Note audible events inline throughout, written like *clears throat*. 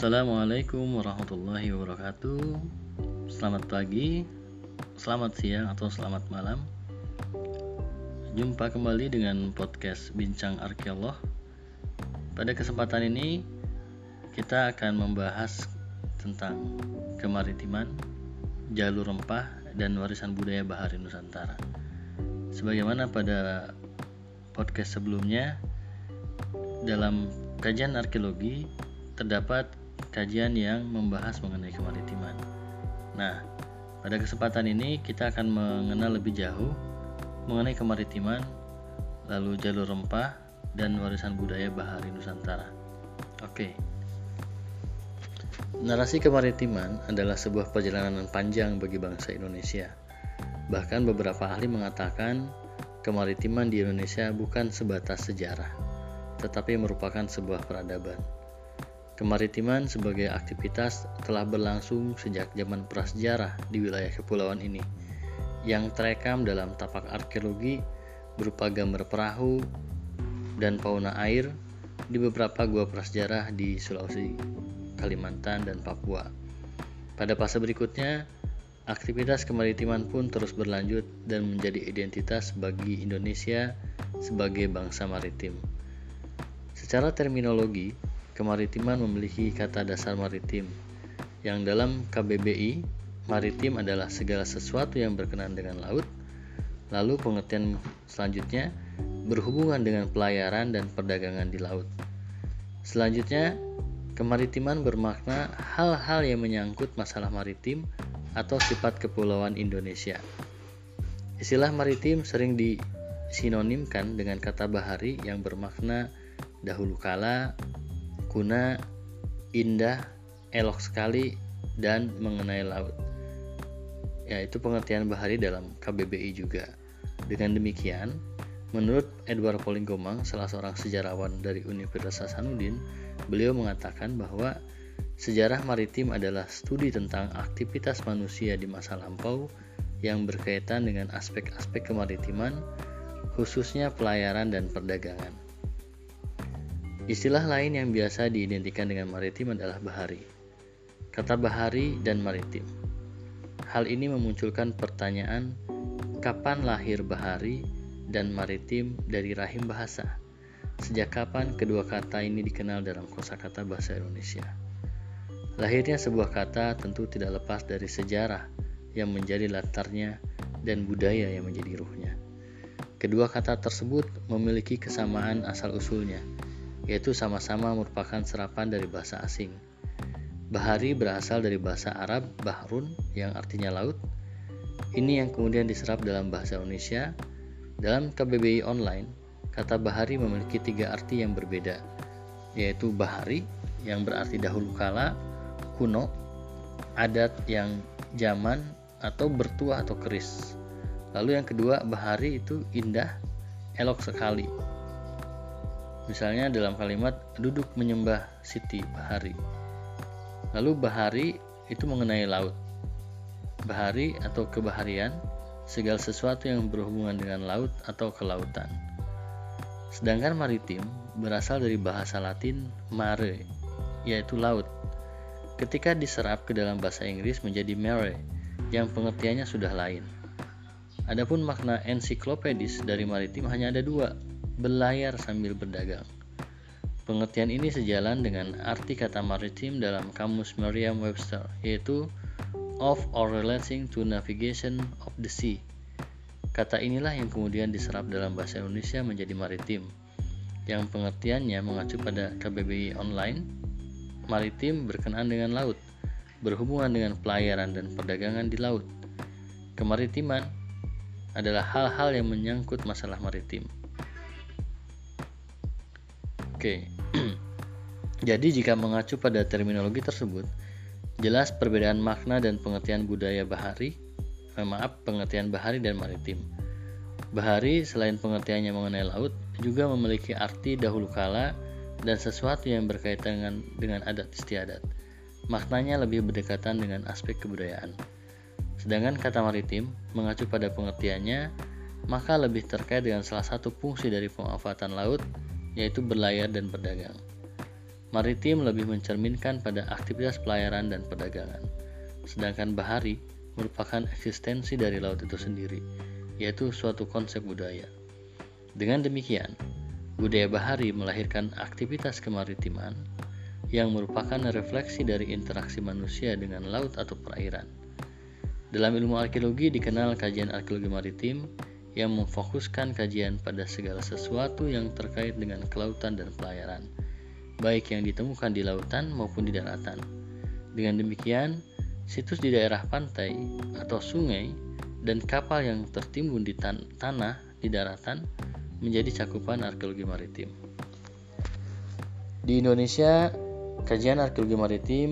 Assalamualaikum warahmatullahi wabarakatuh. Selamat pagi, selamat siang atau selamat malam. Jumpa kembali dengan podcast Bincang Arkeolog. Pada kesempatan ini kita akan membahas tentang kemaritiman, jalur rempah, dan warisan budaya Bahari Nusantara. Sebagaimana pada podcast sebelumnya dalam kajian arkeologi terdapat kajian yang membahas mengenai kemaritiman. Nah, pada kesempatan ini kita akan mengenal lebih jauh mengenai kemaritiman, lalu jalur rempah, dan warisan budaya Bahari Nusantara. Oke. Narasi kemaritiman adalah sebuah perjalanan panjang bagi bangsa Indonesia. Bahkan beberapa ahli mengatakan kemaritiman di Indonesia bukan sebatas sejarah, tetapi merupakan sebuah peradaban. Kemaritiman sebagai aktivitas telah berlangsung sejak zaman prasejarah di wilayah kepulauan ini, yang terekam dalam tapak arkeologi berupa gambar perahu dan fauna air di beberapa gua prasejarah di Sulawesi, Kalimantan, dan Papua. Pada fase berikutnya, aktivitas kemaritiman pun terus berlanjut dan menjadi identitas bagi Indonesia sebagai bangsa maritim. Secara terminologi, kemaritiman memiliki kata dasar maritim, yang dalam KBBI, maritim adalah segala sesuatu yang berkenaan dengan laut. Lalu pengertian selanjutnya berhubungan dengan pelayaran dan perdagangan di laut. Selanjutnya, kemaritiman bermakna hal-hal yang menyangkut masalah maritim atau sifat kepulauan Indonesia. Istilah maritim sering disinonimkan dengan kata bahari yang bermakna dahulu kala, kuna, indah, elok sekali, dan mengenai laut. Ya, itu pengertian bahari dalam KBBI juga. Dengan demikian, menurut Edward Polinggomang, salah seorang sejarawan dari Universitas Hasanuddin, beliau mengatakan bahwa sejarah maritim adalah studi tentang aktivitas manusia di masa lampau yang berkaitan dengan aspek-aspek kemaritiman, khususnya pelayaran dan perdagangan. Istilah lain yang biasa diidentikan dengan maritim adalah bahari. Kata bahari dan maritim. Hal ini memunculkan pertanyaan kapan lahir bahari dan maritim dari rahim bahasa? Sejak kapan kedua kata ini dikenal dalam kosakata bahasa Indonesia? Lahirnya sebuah kata tentu tidak lepas dari sejarah yang menjadi latarnya dan budaya yang menjadi ruhnya. Kedua kata tersebut memiliki kesamaan asal-usulnya, yaitu sama-sama merupakan serapan dari bahasa asing. Bahari berasal dari bahasa Arab bahrun yang artinya laut. Ini yang kemudian diserap dalam bahasa Indonesia. Dalam KBBI online, kata bahari memiliki tiga arti yang berbeda, yaitu bahari yang berarti dahulu kala, kuno, adat yang zaman atau bertuah atau keris. Lalu yang kedua, bahari itu indah, elok sekali. Misalnya dalam kalimat duduk menyembah Siti Bahari. Lalu Bahari itu mengenai laut. Bahari atau kebaharian segala sesuatu yang berhubungan dengan laut atau kelautan. Sedangkan maritim berasal dari bahasa Latin mare, yaitu laut. Ketika diserap ke dalam bahasa Inggris menjadi mare, yang pengertiannya sudah lain. Adapun makna ensiklopedis dari maritim hanya ada dua, berlayar sambil berdagang. Pengertian ini sejalan dengan arti kata maritim dalam kamus Merriam-Webster, yaitu of or relating to navigation of the sea. Kata inilah yang kemudian diserap dalam bahasa Indonesia menjadi maritim, yang pengertiannya mengacu pada KBBI online. Maritim berkenaan dengan laut, berhubungan dengan pelayaran dan perdagangan di laut. Kemaritiman adalah hal-hal yang menyangkut masalah maritim. Oke. *clears throat* Jadi jika mengacu pada terminologi tersebut, jelas perbedaan makna dan pengertian budaya bahari, eh, maaf, pengertian bahari dan maritim. Bahari selain pengertiannya mengenai laut, juga memiliki arti dahulu kala dan sesuatu yang berkaitan dengan, dengan adat istiadat. Maknanya lebih berdekatan dengan aspek kebudayaan. Sedangkan kata maritim mengacu pada pengertiannya, maka lebih terkait dengan salah satu fungsi dari pemanfaatan laut yaitu berlayar dan berdagang. maritim lebih mencerminkan pada aktivitas pelayaran dan perdagangan, sedangkan bahari merupakan eksistensi dari laut itu sendiri, yaitu suatu konsep budaya. Dengan demikian, budaya bahari melahirkan aktivitas kemaritiman yang merupakan refleksi dari interaksi manusia dengan laut atau perairan. Dalam ilmu arkeologi dikenal kajian arkeologi maritim yang memfokuskan kajian pada segala sesuatu yang terkait dengan kelautan dan pelayaran, baik yang ditemukan di lautan maupun di daratan. Dengan demikian, situs di daerah pantai atau sungai dan kapal yang tertimbun di tan tanah di daratan menjadi cakupan arkeologi maritim. Di Indonesia, kajian arkeologi maritim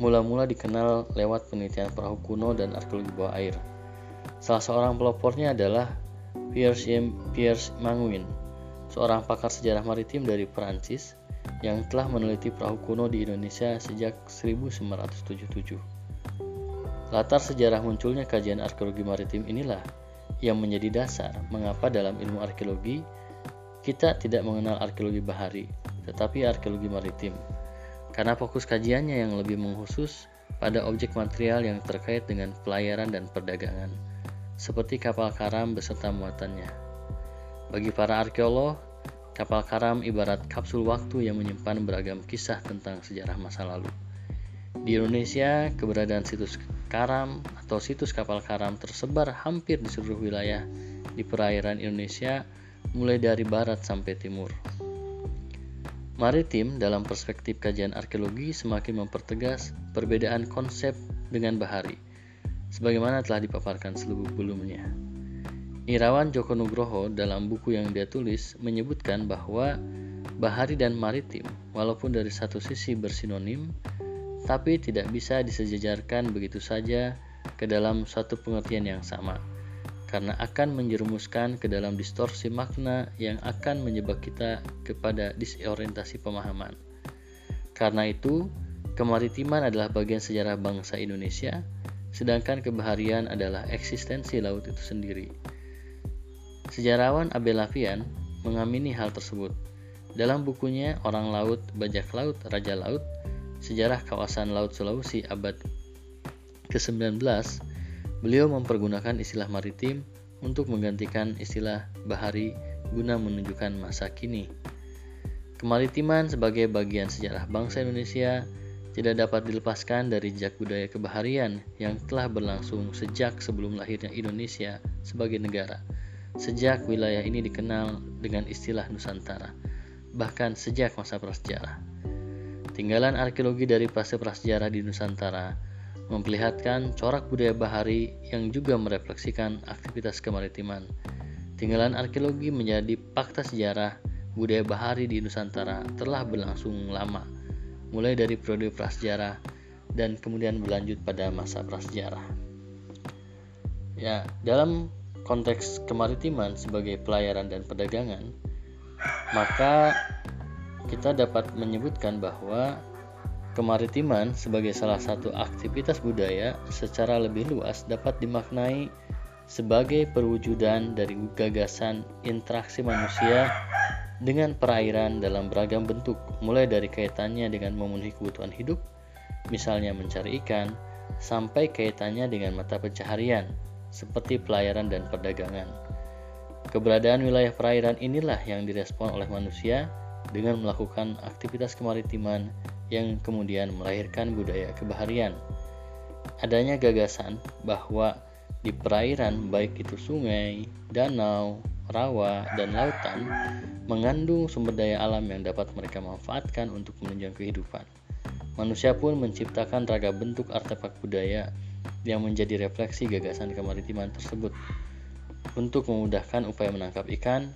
mula-mula dikenal lewat penelitian perahu kuno dan arkeologi bawah air Salah seorang pelopornya adalah Pierre, Pierre Manguin, seorang pakar sejarah maritim dari Perancis yang telah meneliti perahu kuno di Indonesia sejak 1977. Latar sejarah munculnya kajian arkeologi maritim inilah yang menjadi dasar mengapa dalam ilmu arkeologi kita tidak mengenal arkeologi bahari, tetapi arkeologi maritim. Karena fokus kajiannya yang lebih mengkhusus pada objek material yang terkait dengan pelayaran dan perdagangan seperti kapal karam beserta muatannya. Bagi para arkeolog, kapal karam ibarat kapsul waktu yang menyimpan beragam kisah tentang sejarah masa lalu. Di Indonesia, keberadaan situs karam atau situs kapal karam tersebar hampir di seluruh wilayah di perairan Indonesia, mulai dari barat sampai timur. Maritim dalam perspektif kajian arkeologi semakin mempertegas perbedaan konsep dengan bahari sebagaimana telah dipaparkan sebelumnya. Irawan Joko Nugroho dalam buku yang dia tulis menyebutkan bahwa bahari dan maritim walaupun dari satu sisi bersinonim tapi tidak bisa disejajarkan begitu saja ke dalam satu pengertian yang sama karena akan menjerumuskan ke dalam distorsi makna yang akan menyebab kita kepada disorientasi pemahaman. Karena itu, kemaritiman adalah bagian sejarah bangsa Indonesia sedangkan kebaharian adalah eksistensi laut itu sendiri. Sejarawan Abel Lafian mengamini hal tersebut. Dalam bukunya Orang Laut, Bajak Laut, Raja Laut, Sejarah Kawasan Laut Sulawesi abad ke-19, beliau mempergunakan istilah maritim untuk menggantikan istilah bahari guna menunjukkan masa kini. Kemaritiman sebagai bagian sejarah bangsa Indonesia tidak dapat dilepaskan dari jejak budaya kebaharian yang telah berlangsung sejak sebelum lahirnya Indonesia sebagai negara. Sejak wilayah ini dikenal dengan istilah Nusantara, bahkan sejak masa prasejarah. Tinggalan arkeologi dari fase prasejarah di Nusantara memperlihatkan corak budaya bahari yang juga merefleksikan aktivitas kemaritiman. Tinggalan arkeologi menjadi fakta sejarah budaya bahari di Nusantara telah berlangsung lama mulai dari periode prasejarah dan kemudian berlanjut pada masa prasejarah. Ya, dalam konteks kemaritiman sebagai pelayaran dan perdagangan, maka kita dapat menyebutkan bahwa kemaritiman sebagai salah satu aktivitas budaya secara lebih luas dapat dimaknai sebagai perwujudan dari gagasan interaksi manusia dengan perairan dalam beragam bentuk, mulai dari kaitannya dengan memenuhi kebutuhan hidup, misalnya mencari ikan, sampai kaitannya dengan mata pencaharian, seperti pelayaran dan perdagangan. Keberadaan wilayah perairan inilah yang direspon oleh manusia dengan melakukan aktivitas kemaritiman yang kemudian melahirkan budaya kebaharian. Adanya gagasan bahwa di perairan baik itu sungai, danau, rawa, dan lautan mengandung sumber daya alam yang dapat mereka manfaatkan untuk menunjang kehidupan. Manusia pun menciptakan raga bentuk artefak budaya yang menjadi refleksi gagasan kemaritiman tersebut. Untuk memudahkan upaya menangkap ikan,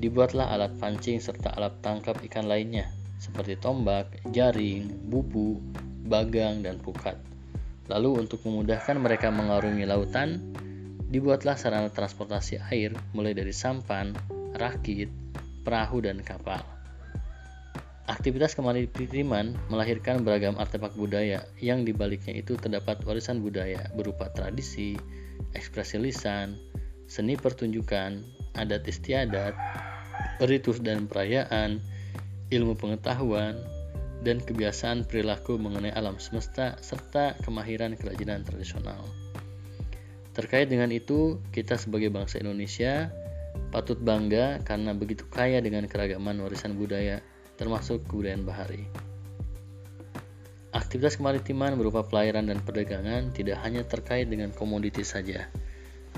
dibuatlah alat pancing serta alat tangkap ikan lainnya seperti tombak, jaring, bubu, bagang, dan pukat. Lalu untuk memudahkan mereka mengarungi lautan, dibuatlah sarana transportasi air mulai dari sampan, rakit, perahu, dan kapal. Aktivitas kemaritiman melahirkan beragam artefak budaya yang dibaliknya itu terdapat warisan budaya berupa tradisi, ekspresi lisan, seni pertunjukan, adat istiadat, ritus dan perayaan, ilmu pengetahuan, dan kebiasaan perilaku mengenai alam semesta serta kemahiran kerajinan tradisional. Terkait dengan itu, kita sebagai bangsa Indonesia patut bangga karena begitu kaya dengan keragaman warisan budaya termasuk kebudayaan bahari. Aktivitas kemaritiman berupa pelayaran dan perdagangan tidak hanya terkait dengan komoditi saja.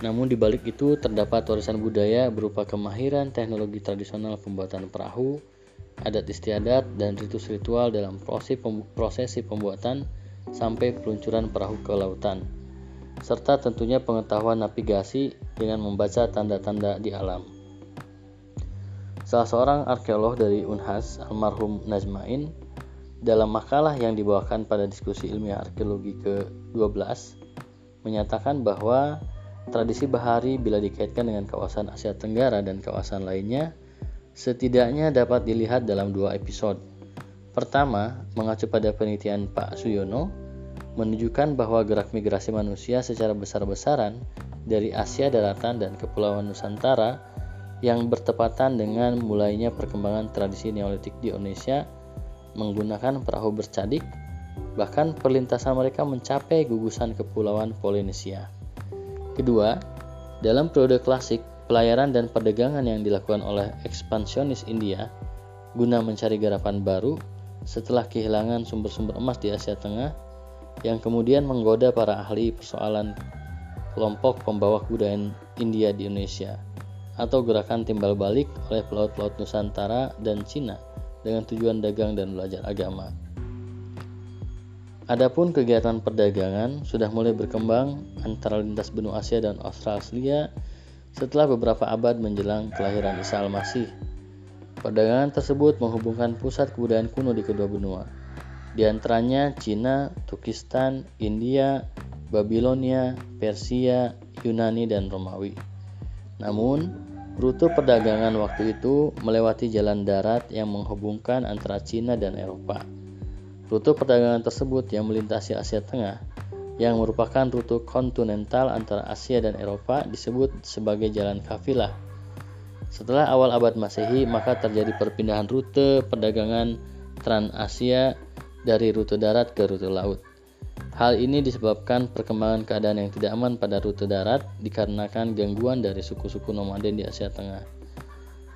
Namun di balik itu terdapat warisan budaya berupa kemahiran teknologi tradisional pembuatan perahu, adat istiadat, dan ritus ritual dalam proses prosesi pembuatan sampai peluncuran perahu ke lautan, serta tentunya pengetahuan navigasi dengan membaca tanda-tanda di alam. Salah seorang arkeolog dari Unhas, almarhum Najmain, dalam makalah yang dibawakan pada diskusi ilmiah arkeologi ke-12 menyatakan bahwa tradisi bahari bila dikaitkan dengan kawasan Asia Tenggara dan kawasan lainnya setidaknya dapat dilihat dalam dua episode. Pertama, mengacu pada penelitian Pak Suyono, menunjukkan bahwa gerak migrasi manusia secara besar-besaran dari Asia daratan dan Kepulauan Nusantara yang bertepatan dengan mulainya perkembangan tradisi Neolitik di Indonesia menggunakan perahu bercadik, bahkan perlintasan mereka mencapai gugusan kepulauan Polinesia. Kedua, dalam periode klasik, pelayaran dan perdagangan yang dilakukan oleh ekspansionis India guna mencari garapan baru setelah kehilangan sumber-sumber emas di Asia Tengah yang kemudian menggoda para ahli persoalan kelompok pembawa kebudayaan India di Indonesia atau gerakan timbal balik oleh pelaut-pelaut Nusantara dan Cina dengan tujuan dagang dan belajar agama. Adapun kegiatan perdagangan sudah mulai berkembang antara lintas benua Asia dan Australia setelah beberapa abad menjelang kelahiran Isa al-Masih. Perdagangan tersebut menghubungkan pusat kebudayaan kuno di kedua benua, di antaranya Cina, Turkistan, India, Babilonia, Persia, Yunani, dan Romawi. Namun, Rute perdagangan waktu itu melewati jalan darat yang menghubungkan antara Cina dan Eropa. Rute perdagangan tersebut yang melintasi Asia Tengah, yang merupakan rute kontinental antara Asia dan Eropa disebut sebagai jalan kafilah. Setelah awal abad Masehi, maka terjadi perpindahan rute perdagangan Trans-Asia dari rute darat ke rute laut. Hal ini disebabkan perkembangan keadaan yang tidak aman pada rute darat dikarenakan gangguan dari suku-suku nomaden di Asia Tengah.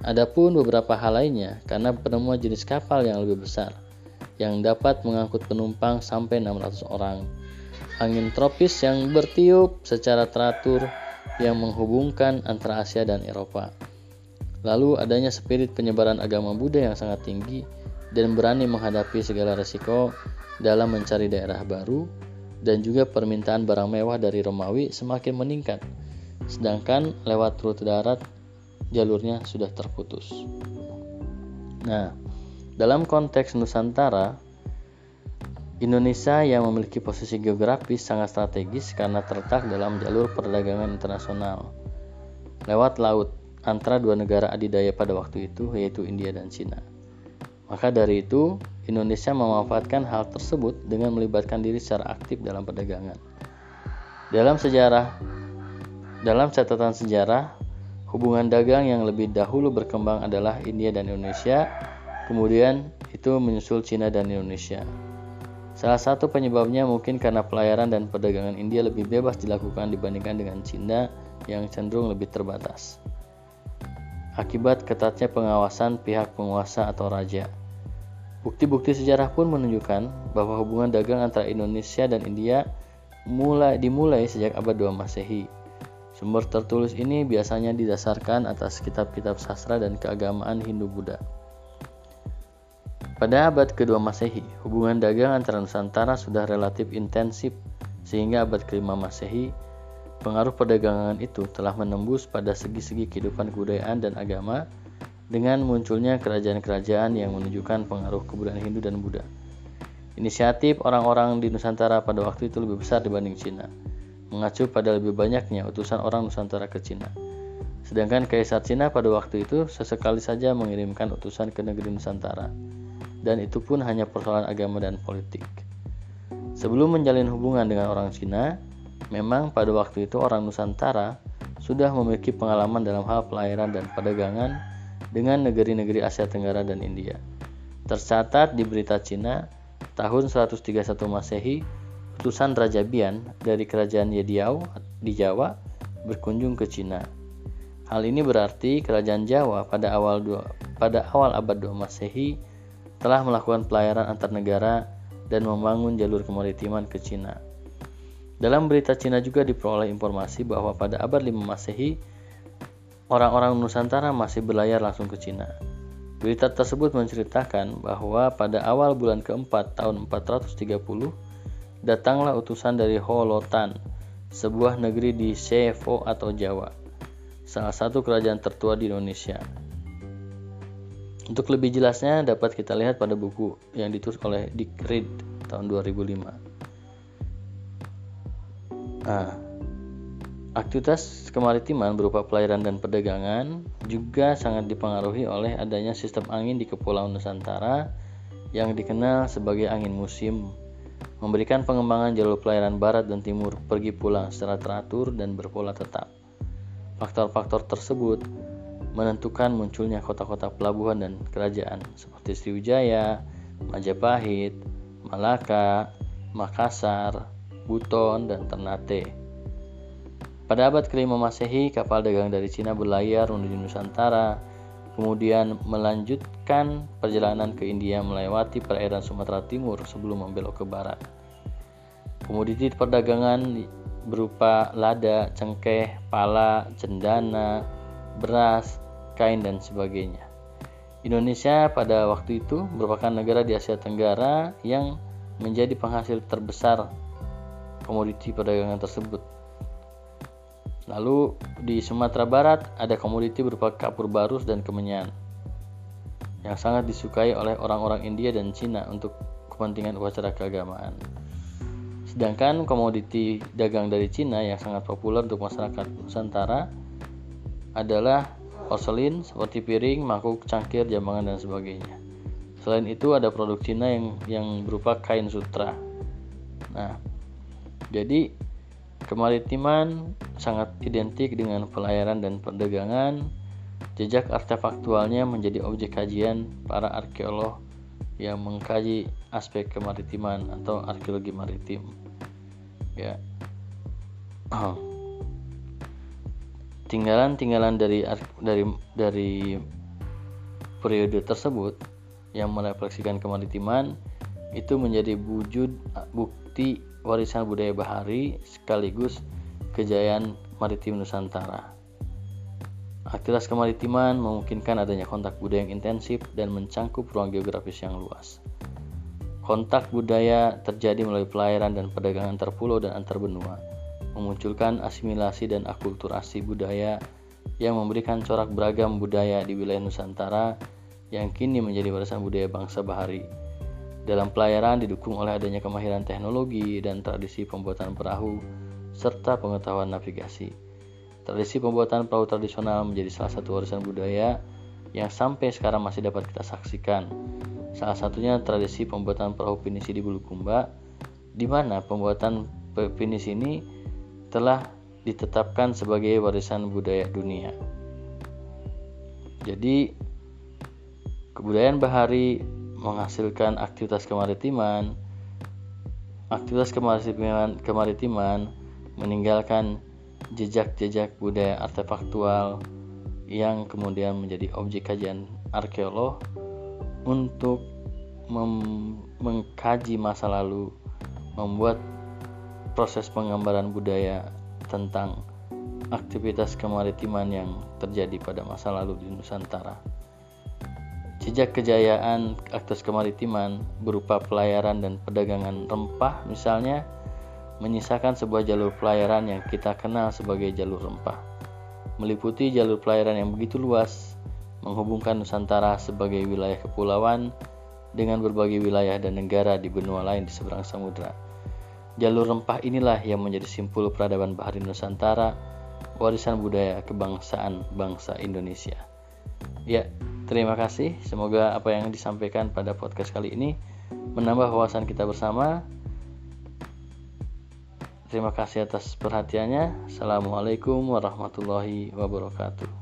Adapun beberapa hal lainnya karena penemuan jenis kapal yang lebih besar yang dapat mengangkut penumpang sampai 600 orang. Angin tropis yang bertiup secara teratur yang menghubungkan antara Asia dan Eropa. Lalu adanya spirit penyebaran agama Buddha yang sangat tinggi dan berani menghadapi segala resiko dalam mencari daerah baru dan juga permintaan barang mewah dari Romawi semakin meningkat, sedangkan lewat rute darat jalurnya sudah terputus. Nah, dalam konteks Nusantara, Indonesia yang memiliki posisi geografis sangat strategis karena terletak dalam jalur perdagangan internasional lewat laut antara dua negara adidaya pada waktu itu yaitu India dan Cina. Maka dari itu, Indonesia memanfaatkan hal tersebut dengan melibatkan diri secara aktif dalam perdagangan. Dalam sejarah, dalam catatan sejarah, hubungan dagang yang lebih dahulu berkembang adalah India dan Indonesia, kemudian itu menyusul Cina dan Indonesia. Salah satu penyebabnya mungkin karena pelayaran dan perdagangan India lebih bebas dilakukan dibandingkan dengan Cina yang cenderung lebih terbatas. Akibat ketatnya pengawasan pihak penguasa atau raja. Bukti-bukti sejarah pun menunjukkan bahwa hubungan dagang antara Indonesia dan India mulai dimulai sejak abad 2 Masehi. Sumber tertulis ini biasanya didasarkan atas kitab-kitab sastra dan keagamaan Hindu-Buddha. Pada abad kedua Masehi, hubungan dagang antara Nusantara sudah relatif intensif sehingga abad kelima Masehi, pengaruh perdagangan itu telah menembus pada segi-segi kehidupan kebudayaan dan agama dengan munculnya kerajaan-kerajaan yang menunjukkan pengaruh kebudayaan Hindu dan Buddha. Inisiatif orang-orang di Nusantara pada waktu itu lebih besar dibanding Cina, mengacu pada lebih banyaknya utusan orang Nusantara ke Cina. Sedangkan Kaisar Cina pada waktu itu sesekali saja mengirimkan utusan ke negeri Nusantara, dan itu pun hanya persoalan agama dan politik. Sebelum menjalin hubungan dengan orang Cina, memang pada waktu itu orang Nusantara sudah memiliki pengalaman dalam hal pelayaran dan perdagangan dengan negeri-negeri Asia Tenggara dan India. Tercatat di berita Cina tahun 131 Masehi, utusan Raja Bian dari kerajaan Yediao di Jawa berkunjung ke Cina. Hal ini berarti kerajaan Jawa pada awal dua, pada awal abad 2 Masehi telah melakukan pelayaran antar negara dan membangun jalur kemaritiman ke Cina. Dalam berita Cina juga diperoleh informasi bahwa pada abad 5 Masehi, orang-orang Nusantara masih berlayar langsung ke Cina. Berita tersebut menceritakan bahwa pada awal bulan keempat tahun 430, datanglah utusan dari Holotan, sebuah negeri di Sevo atau Jawa, salah satu kerajaan tertua di Indonesia. Untuk lebih jelasnya dapat kita lihat pada buku yang ditulis oleh Dick Reed tahun 2005. Nah, aktivitas kemaritiman berupa pelayaran dan perdagangan juga sangat dipengaruhi oleh adanya sistem angin di Kepulauan Nusantara yang dikenal sebagai angin musim, memberikan pengembangan jalur pelayaran barat dan timur pergi pulang secara teratur dan berpola tetap. Faktor-faktor tersebut menentukan munculnya kota-kota pelabuhan dan kerajaan seperti Sriwijaya, Majapahit, Malaka, Makassar, Buton, dan Ternate. Pada abad kelima Masehi, kapal dagang dari Cina berlayar menuju Nusantara, kemudian melanjutkan perjalanan ke India melewati perairan Sumatera Timur sebelum membelok ke barat. Komoditi perdagangan berupa lada, cengkeh, pala, cendana, beras, kain, dan sebagainya. Indonesia pada waktu itu merupakan negara di Asia Tenggara yang menjadi penghasil terbesar komoditi perdagangan tersebut. Lalu di Sumatera Barat ada komoditi berupa kapur barus dan kemenyan yang sangat disukai oleh orang-orang India dan Cina untuk kepentingan upacara keagamaan. Sedangkan komoditi dagang dari Cina yang sangat populer untuk masyarakat Nusantara adalah porselin seperti piring, mangkuk, cangkir, jambangan dan sebagainya. Selain itu ada produk Cina yang yang berupa kain sutra. Nah, jadi kemaritiman sangat identik dengan pelayaran dan perdagangan. Jejak artefaktualnya menjadi objek kajian para arkeolog yang mengkaji aspek kemaritiman atau arkeologi maritim. Ya. *clears throat* Tinggalan-tinggalan dari dari dari periode tersebut yang merefleksikan kemaritiman itu menjadi wujud bukti warisan budaya bahari sekaligus kejayaan maritim Nusantara. Aktivitas kemaritiman memungkinkan adanya kontak budaya yang intensif dan mencangkup ruang geografis yang luas. Kontak budaya terjadi melalui pelayaran dan perdagangan antar pulau dan antar benua, memunculkan asimilasi dan akulturasi budaya yang memberikan corak beragam budaya di wilayah Nusantara yang kini menjadi warisan budaya bangsa bahari dalam pelayaran didukung oleh adanya kemahiran teknologi dan tradisi pembuatan perahu serta pengetahuan navigasi. Tradisi pembuatan perahu tradisional menjadi salah satu warisan budaya yang sampai sekarang masih dapat kita saksikan. Salah satunya tradisi pembuatan perahu pinisi di Bulukumba, di mana pembuatan pinisi ini telah ditetapkan sebagai warisan budaya dunia. Jadi, kebudayaan bahari menghasilkan aktivitas kemaritiman. Aktivitas kemaritiman, kemaritiman meninggalkan jejak-jejak budaya artefaktual yang kemudian menjadi objek kajian arkeolog untuk mengkaji masa lalu, membuat proses penggambaran budaya tentang aktivitas kemaritiman yang terjadi pada masa lalu di Nusantara. Jejak kejayaan aktivitas kemaritiman berupa pelayaran dan perdagangan rempah misalnya menyisakan sebuah jalur pelayaran yang kita kenal sebagai jalur rempah. Meliputi jalur pelayaran yang begitu luas, menghubungkan Nusantara sebagai wilayah kepulauan dengan berbagai wilayah dan negara di benua lain di seberang samudera. Jalur rempah inilah yang menjadi simpul peradaban bahari Nusantara, warisan budaya kebangsaan bangsa Indonesia. Ya, Terima kasih, semoga apa yang disampaikan pada podcast kali ini menambah wawasan kita bersama. Terima kasih atas perhatiannya. Assalamualaikum warahmatullahi wabarakatuh.